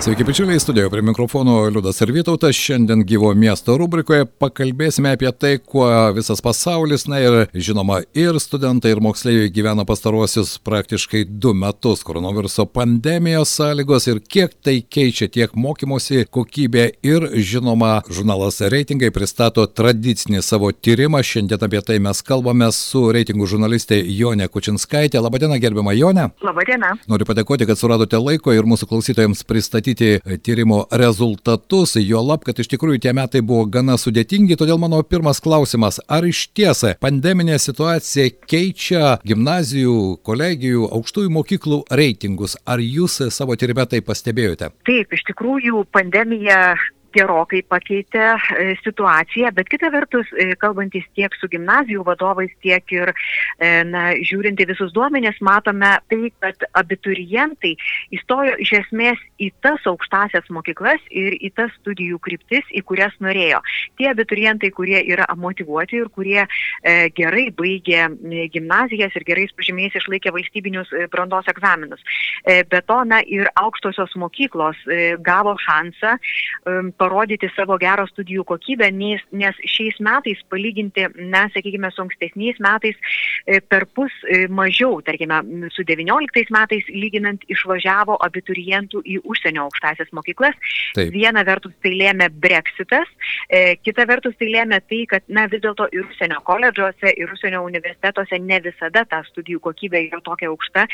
Sveiki, bičiuliai, studijoje prie mikrofono Liudas ir Vytautas. Šiandien gyvo miesto rubrikoje pakalbėsime apie tai, kuo visas pasaulis, na ir žinoma, ir studentai, ir moksleiviai gyvena pastaruosius praktiškai du metus koronaviruso pandemijos sąlygos ir kiek tai keičia tiek mokymosi kokybė ir žinoma, žurnalas Reitingai pristato tradicinį savo tyrimą. Šiandien apie tai mes kalbame su reitingų žurnalistė Jonė Kučinskaitė. Labadiena, gerbiama Jonė. Labadiena. Noriu padėkoti, kad suradote laiko ir mūsų klausytojams pristatyti pristatyti tyrimo rezultatus, jo lab, kad iš tikrųjų tie metai buvo gana sudėtingi, todėl mano pirmas klausimas, ar iš tiesa pandeminė situacija keičia gimnazijų, kolegijų, aukštųjų mokyklų reitingus, ar jūs savo tyrime tai pastebėjote? Taip, iš tikrųjų pandemija gerokai pakeitė e, situaciją, bet kita vertus, e, kalbantis tiek su gimnazijų vadovais, tiek ir e, na, žiūrinti visus duomenės, matome tai, kad abiturientai įstojo iš esmės į tas aukštasias mokyklas ir į tas studijų kryptis, į kurias norėjo. Tie abiturientai, kurie yra motivuoti ir kurie gerai baigė gimnazijas ir gerais pažymiais išlaikė valstybinius brandos egzaminus. Be to, na ir aukštosios mokyklos gavo šansą parodyti savo gerą studijų kokybę, nes, šiais metais palyginti, na, sakykime, su ankstesniais metais e, per pus e, mažiau, tarkime, su 19 metais lyginant išvažiavo abiturientų į užsienio aukštasias mokyklas. Taip. Viena vertus tai lėmė Brexitas, e, kita vertus tai lėmė tai, kad, na, vis dėlto ir užsienio koledžuose, ir užsienio universitetuose ne visada ta studijų kokybė yra tokia aukšta,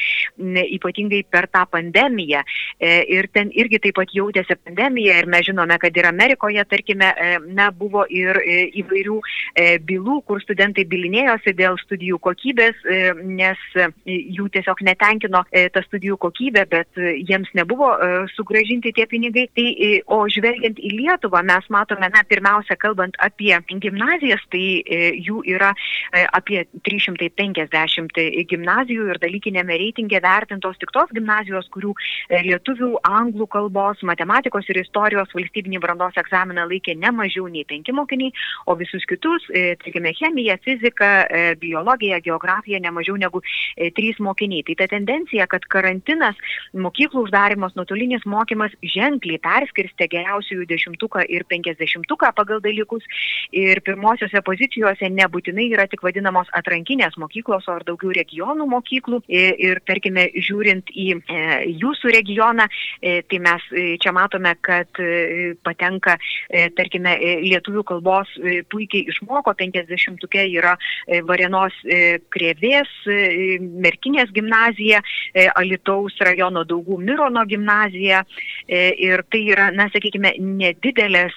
ypatingai per tą pandemiją. Ir ten irgi taip pat jautėsi pandemija ir mes žinome, kad kad ir Amerikoje, tarkime, e, na, buvo ir e, įvairių e, bylų, kur studentai bilinėjosi dėl studijų kokybės, nes jų tiesiog netenkino ta studijų kokybė, bet jiems nebuvo sugražinti tie pinigai. Tai, o žvelgiant į Lietuvą, mes matome, na, pirmiausia, kalbant apie gimnazijas, tai jų yra apie 350 gimnazijų ir dalykinėme reitingė vertintos tik tos gimnazijos, kurių lietuvių, anglų kalbos, matematikos ir istorijos valstybinį brandos egzaminą laikė ne mažiau nei penki mokiniai, o visus kitus, e, tarkime, chemiją, fiziką, e, biologiją, geografiją ne mažiau negu e, trys mokiniai. Tai ta tendencija, kad karantinas, mokyklų uždarimas, nuotolinis mokymas ženkliai perskirstė geriausiųjų dešimtuką ir penkisdešimtuką pagal dalykus ir pirmosiose pozicijose nebūtinai yra tik vadinamos atrankinės mokyklos, o ar daugiau regionų mokyklų. Ir, ir tarkime, žiūrint į e, jūsų regioną, e, tai mes e, čia matome, kad e, patenka, e, tarkime, e, lietuvių kalbos e, puikiai išmoko, 50-ukė yra Varienos Krėvės, Merkinės gimnazija, Alitaus rajono Daugų Mirono gimnazija ir tai yra, na, sakykime, nedidelės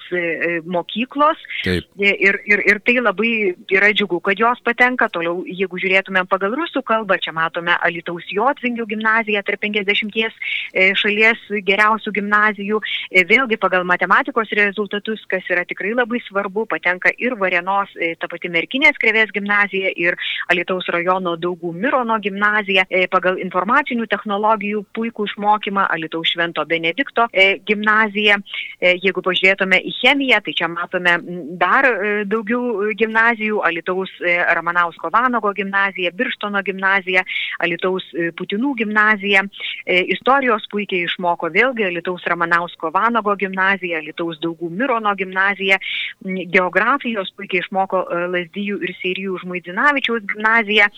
mokyklos Taip. ir, ir, ir tai labai yra džiugu, kad jos patenka. Toliau, jeigu žiūrėtumėm pagal rusų kalbą, čia matome Alitaus Jotvingių gimnaziją tarp 50 šalies geriausių gimnazijų, vėlgi pagal matematiką matematikos rezultatus, kas yra tikrai labai svarbu, patenka ir Varenos, e, ta pati Merkinės krevės gimnazija, ir Alitaus rajono Daugų Mirono gimnazija. E, pagal informacinių technologijų puikų išmokymą Alitaus Švento Benedikto e, gimnazija. Jeigu pažiūrėtume į chemiją, tai čia matome dar daugiau gimnazijų. Alitaus Ramanausko Vanago gimnazija, Birštono gimnazija, Alitaus Putinų gimnazija. Istorijos puikiai išmoko vėlgi Alitaus Ramanausko Vanago gimnazija, Alitaus Daugų Mirono gimnazija, geografijos puikiai išmoko e, Lasdyjų ir Sirijų Žmuidzinavičiaus gimnazija.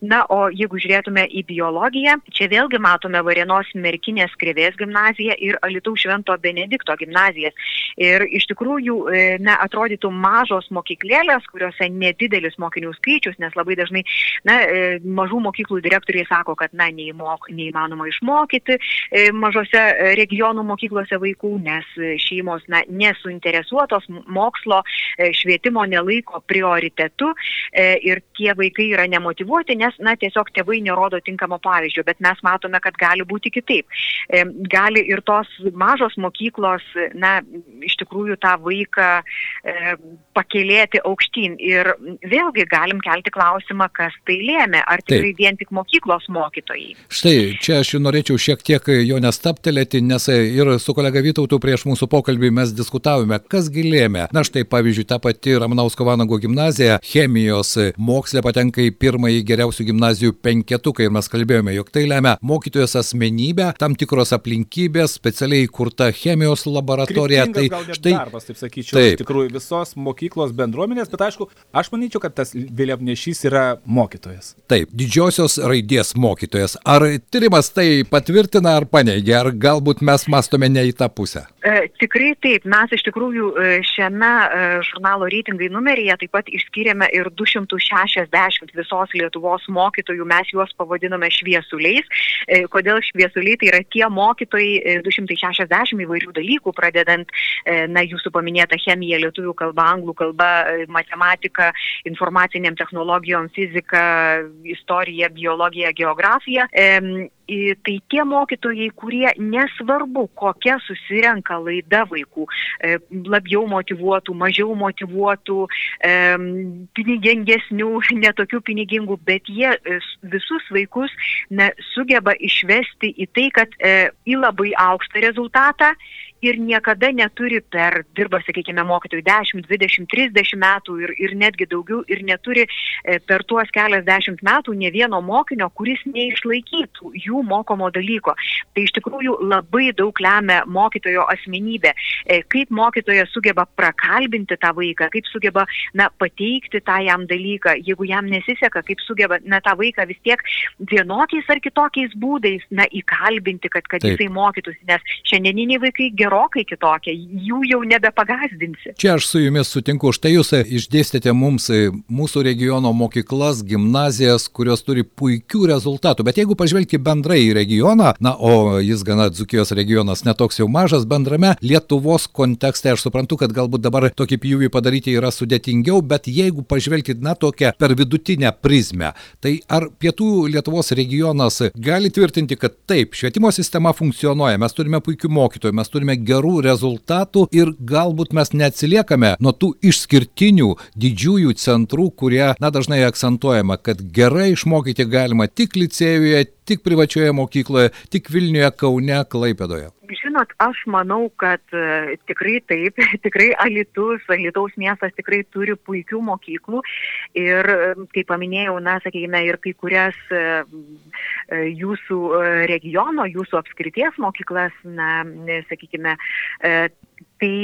Na, o jeigu žiūrėtume į biologiją, čia vėlgi matome Varienos Merkinės Krevės gimnaziją ir Alitaus Švento Benedikto gimnazijas. Ir iš tikrųjų, e, na, atrodytų mažos mokyklėlės, kuriuose nedidelis mokinių skaičius, nes labai dažnai, na, e, mažų mokyklų direktoriai sako, kad, na, neįmok, neįmanoma išmokyti mažose regionų mokyklose vaikų, nes šeimos na, nesuinteresuotos mokslo švietimo nelaiko prioritetu ir tie vaikai yra nemotivuoti, nes, na, tiesiog tėvai nerodo tinkamo pavyzdžio, bet mes matome, kad gali būti kitaip. Gali ir tos mažos mokyklos, na, iš tikrųjų tą vaiką pakelėti aukštyn. Ir vėlgi galim kelti klausimą, kas tai lėmė. Ar tikrai Taip. vien tik mokyklos mokytojai? Štai, čia aš norėčiau šiek tiek jo nestaptelėti, nes ir su kolega Vytautu prieš mūsų pokalbį mes diskutavome, kasgi lėmė. Na štai, pavyzdžiui, ta pati Ramnausko Vanago gimnazija chemijos mokslė patenka į pirmąjį geriausių gimnazijų penketuką ir mes kalbėjome, jog tai lemia mokytojos asmenybę, tam tikros aplinkybės, specialiai įkurta chemijos laboratorija. Tai štai darbas, taip sakyčiau, taip. iš tikrųjų visos mokyklos bendruomenės, bet aišku, aš manyčiau, kad tas vėliavnešys yra mokytojas. Taip, didžiosios raidės mokytojas. Ar tyrimas tai patvirtina ar paneigia, ar galbūt mes mastome ne į tą pusę? E, tikrai taip, mes iš tikrųjų e, šiame e, žurnalo reitingai numeryje taip pat išskyrėme ir 260 visos Lietuvos mokytojų, mes juos pavadinome šviesuliais. E, kodėl šviesuliai? Tai yra tie mokytojai 260 e, įvairių dalykų, pradedant, na, jūsų paminėta chemija, lietuvių kalba, anglų kalba, matematika, informaciniam technologijom, fizika, istorija, biologija, geografija tai tie mokytojai, kurie nesvarbu, kokia susirenka laida vaikų, e, labiau motivuotų, mažiau motivuotų, pinigingesnių, netokių pinigingų, bet jie e, visus vaikus ne, sugeba išvesti į tai, kad e, į labai aukštą rezultatą ir niekada neturi per, dirba, sakykime, mokytojų 10, 20, 30 metų ir, ir netgi daugiau ir neturi e, per tuos keliasdešimt metų ne vieno mokinio, kuris neišlaikytų jų mokomo dalyko. Tai iš tikrųjų labai daug lemia mokytojo asmenybė, e, kaip mokytojas sugeba prakalbinti tą vaiką, kaip sugeba na, pateikti tą jam dalyką, jeigu jam nesiseka, kaip sugeba na, tą vaiką vis tiek vienokiais ar kitokiais būdais na, įkalbinti, kad, kad Taip. jisai mokytųsi, nes šiandieniniai vaikai gerai gerokai kitokia, jų jau nebepagazdinsi. Čia aš su jumis sutinku, štai jūs išdėstėte mums e, mūsų regiono mokyklas, gimnazijas, kurios turi puikių rezultatų, bet jeigu pažvelgti bendrai į regioną, na, o jis gana Dzukijos regionas netoks jau mažas bendrame, Lietuvos kontekste aš suprantu, kad galbūt dabar tokį pjūvį padaryti yra sudėtingiau, bet jeigu pažvelgit, na, tokią per vidutinę prizmę, tai ar pietų Lietuvos regionas gali tvirtinti, kad taip, švietimo sistema funkcionuoja, mes turime puikių mokytojų, mes turime gerų rezultatų ir galbūt mes neatsiliekame nuo tų išskirtinių didžiųjų centrų, kurie, na, dažnai akcentuojama, kad gerai išmokyti galima tik licėjuje, tik privačioje mokykloje, tik Vilniuje, Kaune, Klaipėdoje. Žinot, aš manau, kad e, tikrai taip, tikrai Alitus, Alitaus miestas tikrai turi puikių mokyklų ir, e, kaip paminėjau, na, sakykime, ir kai kurias e, jūsų regiono, jūsų apskrities mokyklas, na, sakykime, tai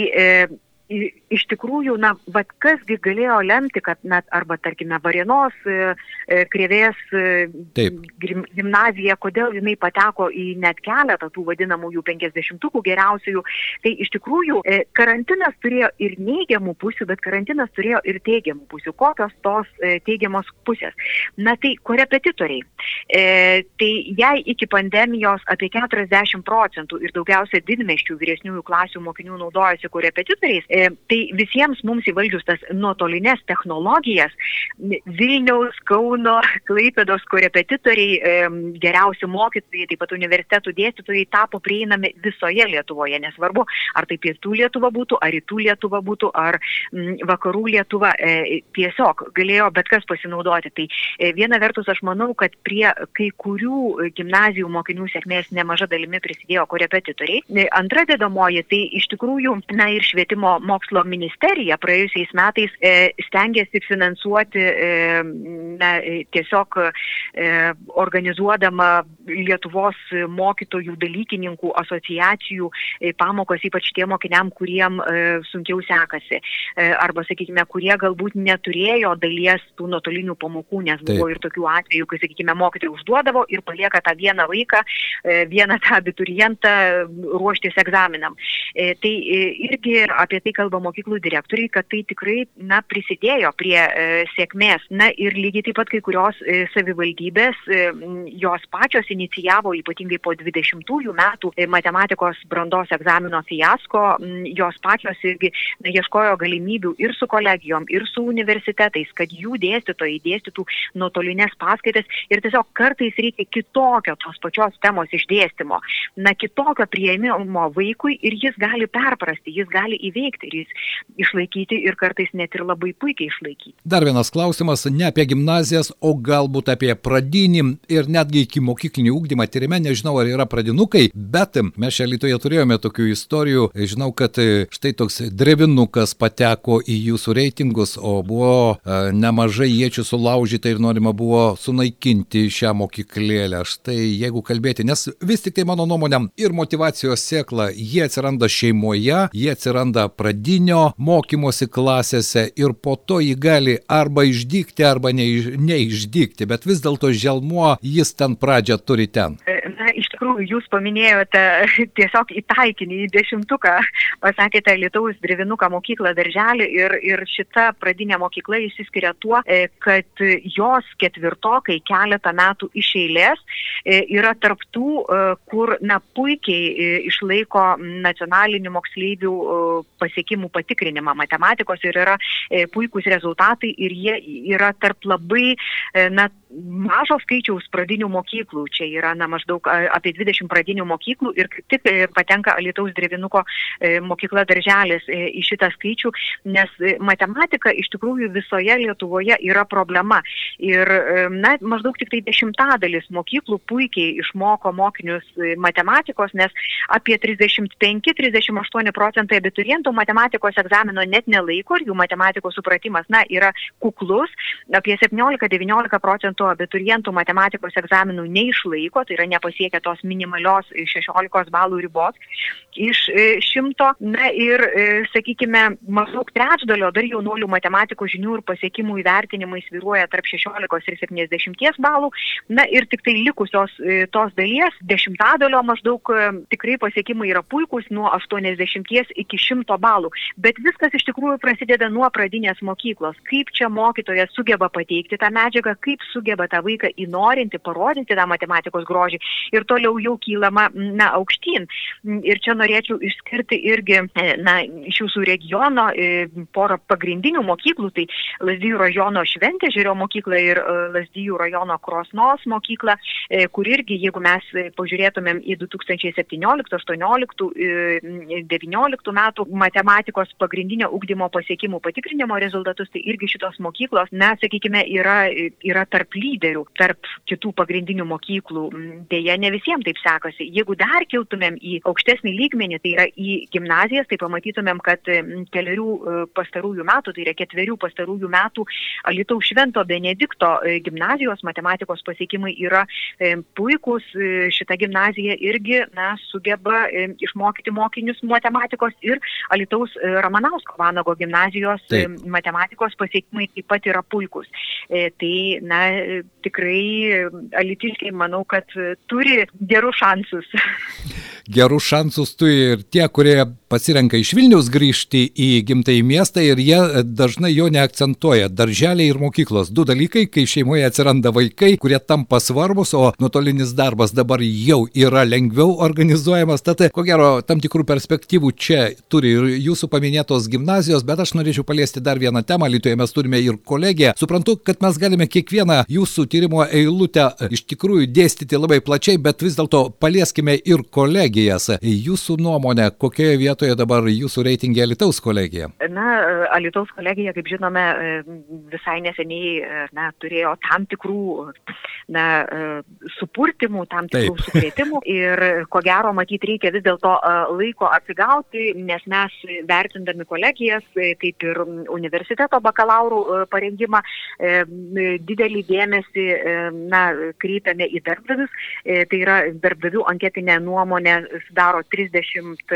iš tikrųjų, na, vad kasgi galėjo lemti, kad net arba, tarkime, Varienos e, e, krėvės e, Taip. gimnazija, kodėl jinai pateko į net keletą tų vadinamųjų penkisdešimtukų geriausiųjų, tai iš tikrųjų karantinas turėjo ir neigiamų pusių, bet karantinas turėjo ir teigiamų pusių. Kokios tos teigiamos pusės? Na tai korepetitoriai. E, tai jei iki pandemijos apie 40 procentų ir daugiausia didmeščių vyresniųjų klasių mokinių naudojasi korepetitoriais, E, tai visiems mums įvaldžius tas nuotolinės technologijas, Vilniaus, Kauno, Klaipėdos korepetitoriai, e, geriausi mokytojai, taip pat universitetų dėstytojai tapo prieinami visoje Lietuvoje, nesvarbu, ar tai pietų Lietuva būtų, ar rytų Lietuva būtų, ar vakarų Lietuva, e, tiesiog galėjo bet kas pasinaudoti. Tai viena vertus aš manau, kad prie kai kurių gimnazijų mokinių sėkmės nemaža dalimi prisidėjo korepetitoriai. Antra dedamoji, tai iš tikrųjų, na ir švietimo mokslo ministerija praėjusiais metais e, stengiasi finansuoti e, na, tiesiog e, organizuodama Lietuvos mokytojų dalykininkų asociacijų pamokas, ypač tiem mokiniam, kuriem sunkiau sekasi. Arba, sakykime, kurie galbūt neturėjo dalies tų nuotolinių pamokų, nes Taip. buvo ir tokių atvejų, kai, sakykime, mokytojai užduodavo ir palieka tą vieną vaiką, vieną tą abiturientą ruoštis egzaminam. Tai irgi apie tai kalba mokyklų direktoriai, kad tai tikrai, na, prisidėjo prie e, sėkmės. Na ir lygiai taip pat kai kurios e, savivaldybės, e, jos pačios inicijavo ypatingai po 20 metų matematikos brandos egzamino fiasko, jos pačios irgi na, ieškojo galimybių ir su kolegijom, ir su universitetais, kad jų dėstytojai dėstytų nuotolinės paskaitas. Ir tiesiog kartais reikia kitokio tos pačios temos išdėstymo, na, kitokio prieimimo vaikui ir jis gali perprasti, jis gali įveikti ir jis išlaikyti ir kartais net ir labai puikiai išlaikyti. Dar vienas klausimas, ne apie gimnazijas, o galbūt apie pradinį ir netgi iki mokyklinį ūkdymą tyrime, nežinau ar yra pradinukai, bet mes čia Lietuvoje turėjome tokių istorijų, žinau, kad štai toks drevinukas pateko į jūsų reitingus, o buvo e, nemažai iečių sulaužyta ir norima buvo sunaikinti šią mokyklėlę. Štai jeigu kalbėti, nes vis tik tai mano nuomonė ir motivacijos sėkla, jie atsiranda šeimoje, jie atsiranda pradinio mokymosi klasėse ir po to jį gali arba išdykti, arba neiš, neišdykti, bet vis dėlto želmuo jis ten pradžią turi ten. Na, iš tikrųjų, jūs paminėjote tiesiog į taikinį, į dešimtuką, pasakėte Lietuvos Drevinuką mokyklą darželį ir, ir šita pradinė mokykla išsiskiria tuo, e, kad jos ketvirtokai keletą metų iš eilės e, yra tarptų, e, kur, na, puikiai išlaiko nacionalinių moksleivių pasiekimų patikrinimą matematikos ir yra puikūs rezultatai ir jie yra tarp labai, na, mažo skaičiaus pradinių mokyklų. Čia yra na, maždaug apie 20 pradinių mokyklų ir tik e, patenka Lietuvos Drevinuko e, mokykla darželis e, į šitą skaičių, nes matematika iš tikrųjų visoje Lietuvoje yra problema. Ir na, maždaug tik tai dešimtadalis mokyklų puikiai išmoko mokinius matematikos, nes apie 35-38 procentai abiturientų matematikos egzamino net nelaiko ir jų matematikos supratimas na, yra kuklus. Apie 17-19 procentų abiturientų matematikos egzaminų neišlaiko, tai yra nepasiekia tos minimalios 16 balų ribos iš e, šimto. Na ir, e, sakykime, maždaug trečdalio dar jaunuolių matematikos žinių ir pasiekimų įvertinimai sviruoja tarp 16 ir 70 balų. Na ir tik tai likusios e, tos dalies, dešimtadalio maždaug tikrai pasiekimai yra puikūs nuo 80 iki 100 balų. Bet viskas iš tikrųjų prasideda nuo pradinės mokyklos. Kaip čia mokytojas sugeba pateikti tą medžiagą, kaip sugeba tą vaiką įnorinti, parodyti tą matematikos grožį ir toliau jau kylama, na, aukštyn. Ir čia norėčiau išskirti irgi, na, iš jūsų regiono e, porą pagrindinių mokyklų, tai Lazdijų rajono Šventė žiūrio mokykla ir e, Lazdijų rajono Krosnos mokykla, e, kur irgi, jeigu mes pažiūrėtumėm į 2017, 18, 19 metų matematikos pagrindinio ugdymo pasiekimų patikrinimo rezultatus, tai irgi šitos mokyklos, na, sakykime, yra, yra tarp lyderių tarp kitų pagrindinių mokyklų. Deja, ne visiems taip sekasi. Jeigu dar kiltumėm į aukštesnį lygmenį, tai yra į gimnazijas, tai pamatytumėm, kad keliarių e, pastarųjų metų, tai yra ketverių pastarųjų metų Alitaus Švento Benedikto e, gimnazijos matematikos pasiekimai yra e, puikūs. Šita gimnazija irgi na, sugeba išmokyti mokinius matematikos ir Alitaus Ramanausko Vanago gimnazijos taip. matematikos pasiekimai taip pat yra puikūs. Tai, na, tikrai alitiškiai manau, kad turi gerus šansus. Gerus šansus turi ir tie, kurie pasirenka iš Vilnius grįžti į gimtąjį miestą ir jie dažnai jo neakcentuoja. Darželiai ir mokyklos. Du dalykai, kai šeimoje atsiranda vaikai, kurie tampa svarbus, o nuotolinis darbas dabar jau yra lengviau organizuojamas. Tad, ko gero, tam tikrų perspektyvų čia turi ir jūsų paminėtos gimnazijos, bet aš norėčiau paliesti dar vieną temą. Lietuvoje mes turime ir kolegiją. Suprantu, kad mes galime kiekvieną jūsų tyrimo eilutę iš tikrųjų dėstyti labai plačiai, bet vis dėlto palieskime ir kolegijas. Jūsų nuomonė, kokioje vietoje dabar jūsų reitingė Alitaus kolegija? Na, Alitaus kolegija, kaip žinome, visai neseniai na, turėjo tam tikrų na, supurtimų, tam tikrų sukrėtimų. Ir ko gero, matyt, reikia vis dėlto laiko atsigauti, nes mes vertindami kolegijas, kaip ir universiteto bakalaurų parengimą, didelį dėmesį na, kreipiame į darbdavius, tai yra darbdavių anketinė nuomonė sudaro 30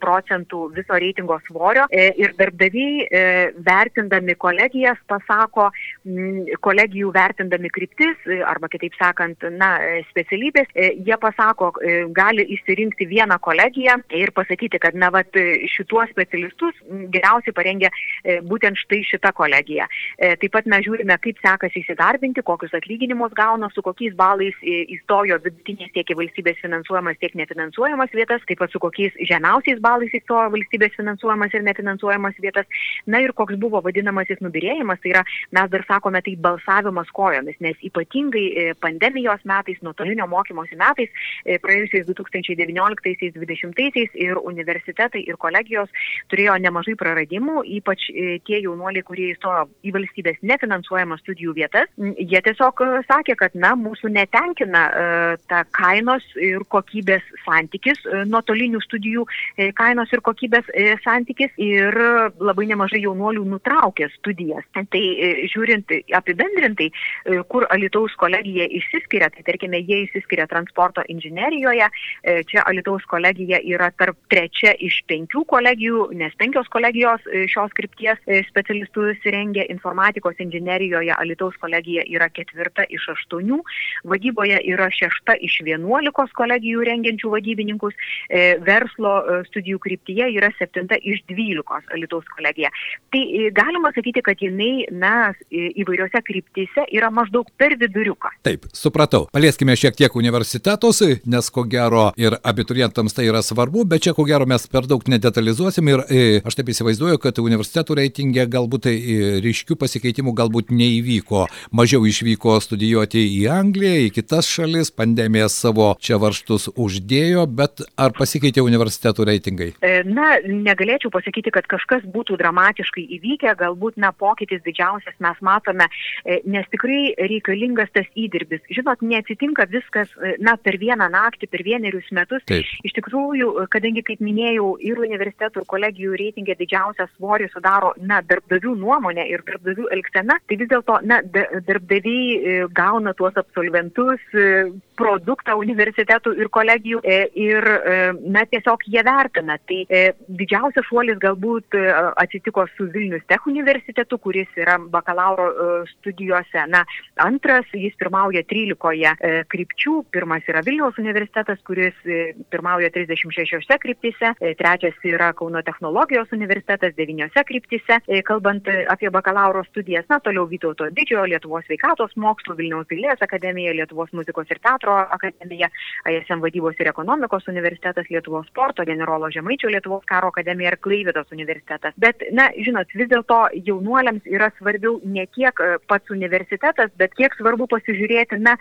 procentų viso reitingo svorio. Ir darbdaviai vertindami kolegijas pasako, kolegijų vertindami kryptis arba kitaip sakant, na, specialybės, jie pasako, gali išsirinkti vieną kolegiją ir pasakyti, kad, na, vat, šituos specialistus geriausiai parengia būtent štai šita kolegija. Taip pat mes žiūrime, kaip sekasi įsidarbinti, kokius atlyginimus gauna, su kokiais balais įstojo vidutinės tiek į valstybės finansuojamas, tiek nefinansuojamas vietas, taip pat su kokiais žemiausiais balais įstojo valstybės finansuojamas ir nefinansuojamas vietas. Na ir koks buvo vadinamasis nubirėjimas, tai yra, mes dar sakome, tai balsavimas kojomis, nes ypatingai e, pandemijos metais, nuotolinio mokymosi metais, e, praėjusiais 2019-2020 ir universitetai ir kolegijos turėjo nemažai praradimų, ypač e, tie jaunuoliai, kurie įstojo į valstybės nefinansuojamas studijų vietas, jie tiesiog sakė, kad, na, mūsų netenkina ta kainos ir kokybės santykis, nuotolinių studijų kainos ir kokybės santykis ir labai nemažai jaunuolių nutraukė studijas. Tai žiūrint apibendrintai, kur Alitaus kolegija išsiskiria, tai tarkime, jie išsiskiria transporto inžinerijoje, čia Alitaus kolegija yra tarp trečia iš penkių kolegijų, nes penkios kolegijos šios krypties specialistus rengia informatikos inžinerijoje, Alitaus kolegija yra ketvirta iš aštuonių, vadyboje yra šešta iš vienuolikos kolegijų rengiančių vadybininkus, verslo studijų kryptyje yra septinta iš dvylikos Alitaus kolegija. Tai galima sakyti, kad jinai, na, įvairiose kryptyse yra maždaug per viduriuką. Taip, supratau. Palieskime šiek tiek universitetus, nes ko gero ir abiturientams tai yra svarbu, bet čia ko gero mes per daug nedetalizuosim ir e, aš taip įsivaizduoju, kad universitetų reitingė galbūt tai ryškių pasikeitimų galbūt neįvyko. Mažiau išvyko studijuoti į Angliją, į kitas šalis, pandemija savo čia varštus uždėjo, bet ar pasikeitė universitetų reitingai? E, na, negalėčiau pasakyti, kad kažkas būtų dramatiškai įvykę, galbūt, na, pokytis didžiausias mes matome, nes tikrai reikalingas tas įdirbis. Žinot, neatsitinka viskas, na, per vieną naktį, per vienerius metus. Taip. Iš tikrųjų, kadangi, kaip minėjau, ir universitetų, ir kolegijų reitingė didžiausią svorį sudaro, na, darbdavių nuomonė ir darbdavių elgsena, tai vis dėlto, na, darbdaviai e, gauna tuos absolventus, e, produktą universitetų ir kolegijų e, ir, na, tiesiog jie vertina. Tai didžiausias šuolis galbūt atsitiko su Vilnius Tech universitetu, kuris yra bakalauro studijose. Na, antras, jis pirmauja 13 krypčių. Pirmas yra Vilniaus universitetas, kuris pirmauja 36 kryptise. Trečias yra Kauno technologijos universitetas 9 kryptise. Kalbant apie bakalauro studijas, na, toliau Vytauto didžiojo Lietuvos sveikatos mokslų, Vilniaus dailės akademija, Lietuvos muzikos ir teatro akademija, ASM vadybos ir ekonomikos universitetas, Lietuvos sporto, generolo Žemaičio Lietuvos karo akademija ir Klaividos universitetas. Bet, na, žinot, vis dėlto jaunuoliams yra svarbiau ne tiek pats universitetas, bet kiek svarbu pasižiūrėti, na,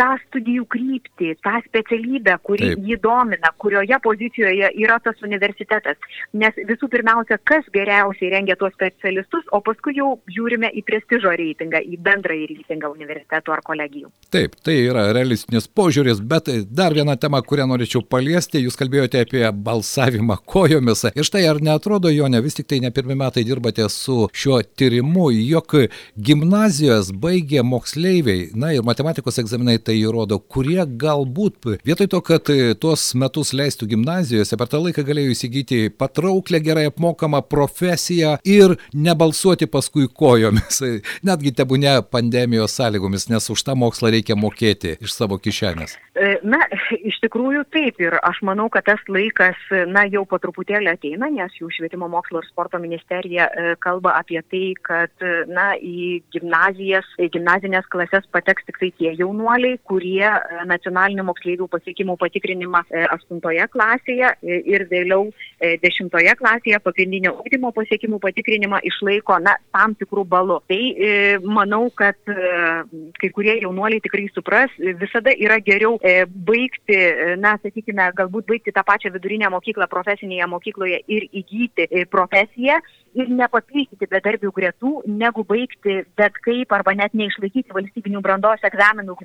tą studijų kryptį, tą specialybę, kuri Taip. jį domina, kurioje pozicijoje yra tas universitetas. Nes visų pirmiausia, kas geriausiai rengia tuos specialistus, o paskui jau žiūrime į prestižo reitingą, į bendrąjį reitingą universitetų ar kolegijų. Taip, tai yra realistinis požiūris, bet dar viena tema, kurią norėčiau paliesti, jūs kalbėjote apie balsavimą kojomis. Ir štai ar netrodo, jo ne vis tik tai ne pirmie metai dirbate su šiuo tyrimu, jog gimnazijos baigė moksleiviai, na ir matematikos egzaminai tai įrodo, kurie galbūt vietoj to, kad tuos metus leistų gimnazijose, per tą laiką galėjo įsigyti patrauklę, gerai apmokamą profesiją ir nebalsuoti paskui kojomis, netgi tebūne pandemijos sąlygomis, nes už tą mokslą reikia mokėti iš savo kišenės. E, na, iš tikrųjų taip ir aš manau, kad tas laikas, na, jau po truputėlį ateina, nes jų švietimo mokslo ir sporto ministerija e, kalba apie tai, kad, na, į gimnazijas, į gimnazinės klases pateks tik tai tie jaunuoliai, kurie e, nacionalinių moksleivių pasiekimų patikrinimą 8 klasėje ir vėliau 10 klasėje pagrindinio ūkdymo pasiekimų patikrinimą išlaiko, na, tam tikrų balų. Tai manau, kad kai kurie jaunuoliai tikrai supras, visada yra geriau baigti, na, sakykime, galbūt baigti tą pačią vidurinę mokyklą profesinėje mokykloje ir įgyti profesiją ir nepapildyti bedarbių gretų, negu baigti bet kaip arba net neišlaikyti valstybinių brandos egzaminų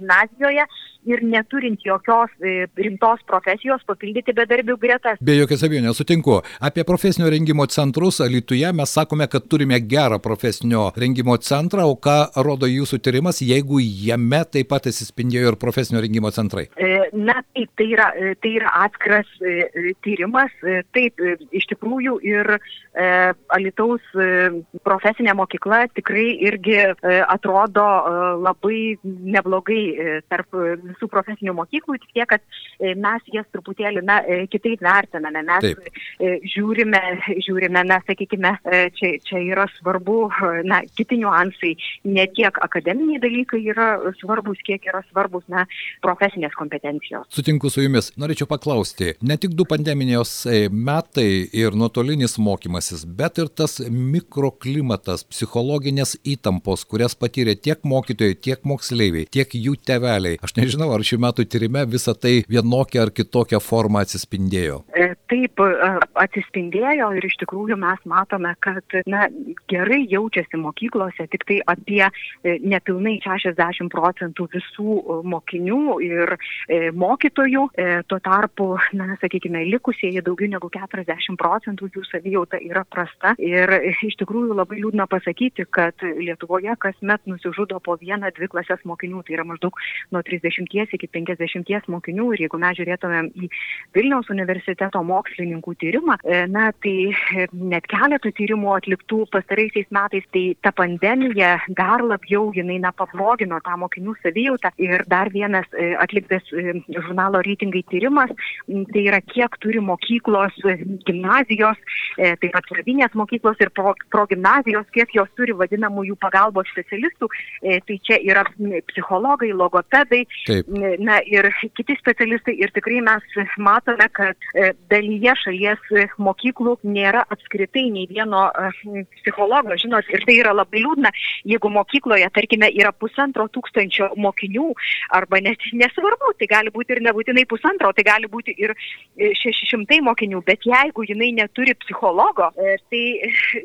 gimnazijoje ir neturint jokios rimtos profesijos papildyti bedarbių gretas. Be jokios abejonės sutinku. Apie profesinio rengimo centrus Lietuvoje mes sakome, kad turime gerą profesinio rengimo centrą, o ką rodo jūsų tyrimas, jeigu jame taip pat atsispindėjo ir profesinio rengimo centrai? Na, taip, tai yra, tai yra atskiras tyrimas. Taip, iš tikrųjų ir Alitaus profesinė mokykla tikrai irgi atrodo labai neblogai tarp visų profesinių mokyklų, tik tiek, kad mes jas truputėlį na, kitaip vertiname. Mes taip. žiūrime, žiūrime, na, sakykime, čia, čia yra svarbu, na, kiti niuansai, ne tiek akademiniai dalykai yra svarbus, kiek yra svarbus, na, profesinės kompetencijos. Sutinku su jumis. Norėčiau paklausti, ne tik du pandeminės e, metai ir nuotolinis mokymasis, bet ir tas mikroklimatas, psichologinės įtampos, kurias patyrė tiek mokytojai, tiek moksleiviai, tiek jų teveliai. Aš nežinau, ar šių metų tyrime visa tai vienokia ar kitokia forma atsispindėjo. E, taip, e, atsispindėjo ir iš tikrųjų mes matome, kad na, gerai jaučiasi mokyklose tik tai apie nepilnai 60 procentų visų mokinių ir mokytojų. Tuo tarpu, na, sakykime, likusieji daugiau negu 40 procentų jų savijauta yra prasta. Ir iš tikrųjų labai liūdna pasakyti, kad Lietuvoje kasmet nusižudo po vieną, dvi klasės mokinių. Tai yra maždaug nuo 30 iki 50 mokinių. Ir jeigu mes žiūrėtumėm į Vilniaus universiteto mokslininkų tyrimą, na, tai net keletų tyrimų atliktų pastaraisiais metais, tai ta pandemija dar labiau jinai, na, pablogino tą mokinių savijautą. Ir dar vienas atliktas žurnalo reitingai tyrimas, tai yra kiek turi mokyklos, gimnazijos, taip pat pradinės mokyklos ir pro, progimnazijos, kiek jos turi vadinamųjų pagalbos specialistų. Tai čia yra psichologai, logopedai, Taip. na ir kiti specialistai. Ir tikrai mes matome, kad dalyje šalies mokyklų nėra apskritai nei vieno psichologo, žinot, ir tai yra labai liūdna, jeigu mokykloje, tarkime, yra pusantro tūkstančio mokinių, arba net nesvarbu, tai gali būti ir nebūtinai pusantro, tai gali būti ir šeši šimtai mokinių, bet jeigu jinai neturi psichologo, tai,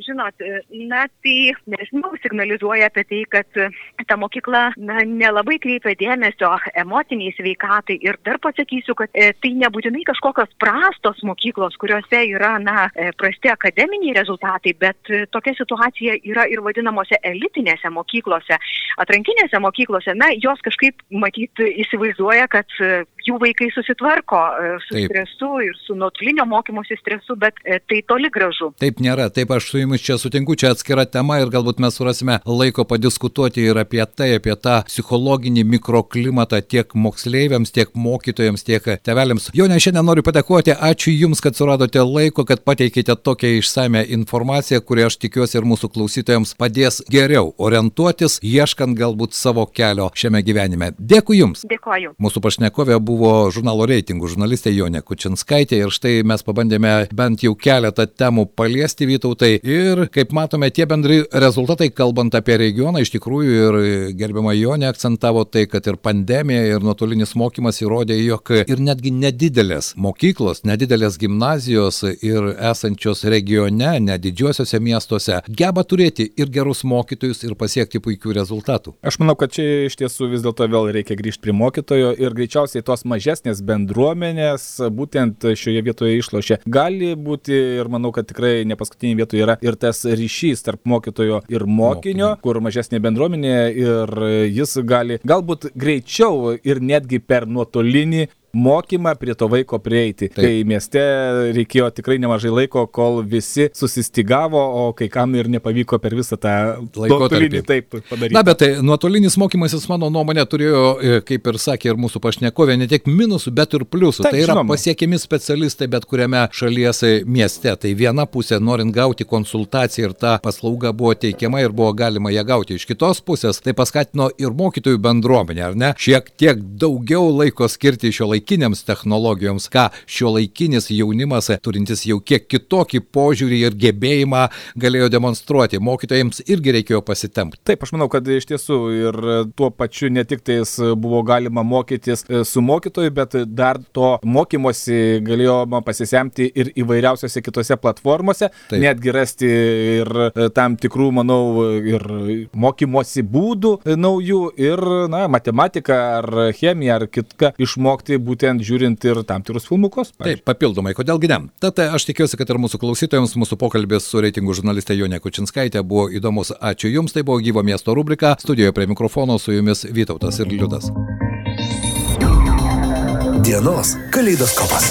žinot, na, tai, nežinau, signalizuoja apie tai, kad ta mokykla, na, nelabai kreipia dėmesio emociniai sveikatai ir dar pasakysiu, kad tai nebūtinai kažkokios prastos mokyklos, kuriuose yra, na, prasti akademiniai rezultatai, bet tokia situacija yra ir vadinamose elitinėse mokyklose, atrankinėse mokyklose, na, jos kažkaip matyt įsivaizduoja, kad e, jų vaikai susitvarko e, su Taip. stresu ir su nuotolinio mokymosi stresu, bet e, tai toli gražu. Taip nėra, taip aš su jumis čia sutinku, čia atskira tema ir galbūt mes surasime laiko padiskutuoti ir apie tai, apie tą psichologinį mikroklimatą tiek moksleiviams, tiek mokytojams, tiek tevelėms. Jo ne šiandien noriu padėkoti, ačiū Jums, kad suradote laiko, kad pateikėte tokią išsame informaciją, kuri aš tikiuosi ir mūsų klausytojams padės geriau orientuotis, ieškant galbūt savo kelio šiame gyvenime. Dėkui Jums. Dėkoju. Mūsų pašnekovė buvo žurnalo reitingų žurnalistė Jonė Kučinskaitė ir štai mes pabandėme bent jau keletą temų paliesti Vytautai ir kaip matome tie bendri rezultatai, kalbant apie regioną, iš tikrųjų ir gerbiama Jonė akcentavo tai, kad ir pandemija, ir nuotolinis mokymas įrodė, jog ir netgi nedidelės mokyklos, nedidelės gimnazijos ir esančios regione, nedidžiuosiuose miestuose, geba turėti ir gerus mokytojus ir pasiekti puikių rezultatų. Aš manau, kad čia iš tiesų vis dėlto vėl reikia grįžti prie mokytojo ir greičiausiai tos mažesnės bendruomenės būtent šioje vietoje išlošia. Gali būti ir manau, kad tikrai ne paskutinė vietoje yra ir tas ryšys tarp mokytojo ir mokinio, Mokinio. kur mažesnė bendruomenė ir jis gali galbūt greičiau ir netgi per nuotolinį mokymą prie to vaiko prieiti. Taip. Kai mieste reikėjo tikrai nemažai laiko, kol visi susistigavo, o kai kam ir nepavyko per visą tą laikotarpį taip padaryti. Na, bet tai nuotolinis mokymasis, mano nuomonė, turėjo, e, kaip ir sakė ir mūsų pašnekovė, ne tik minusų, bet ir pliusų. Taip, tai yra žinoma. pasiekiami specialistai bet kuriame šalies mieste. Tai viena pusė, norint gauti konsultaciją ir ta paslauga buvo teikiama ir buvo galima ją gauti. Iš kitos pusės tai paskatino ir mokytojų bendruomenę, ar ne? Šiek tiek daugiau laiko skirti šio laikinio šiuolaikinėms technologijoms, ką šiuolaikinis jaunimas, turintis jau kiek kitokį požiūrį ir gebėjimą, galėjo demonstruoti. Mokytojams irgi reikėjo pasitempti. Taip, aš manau, kad iš tiesų ir tuo pačiu ne tik tais buvo galima mokytis su mokytoju, bet dar to mokymosi galėjoma pasisemti ir įvairiausiose kitose platformose, Taip. netgi rasti ir tam tikrų, manau, ir mokymosi būdų naujų ir, na, matematiką ar chemiją ar kitką išmokti būtent žiūrint ir tam tikrus filmukus. Pavyzdžiui. Taip, papildomai, kodėlgi ne. Tad aš tikiuosi, kad ir mūsų klausytojams mūsų pokalbis su reitingų žurnaliste Jonė Kučinskaitė buvo įdomus. Ačiū Jums, tai buvo gyvo miesto rubrika. Studijoje prie mikrofono su Jumis Vytautas ir Liudas. Dienos kaleidoskopas.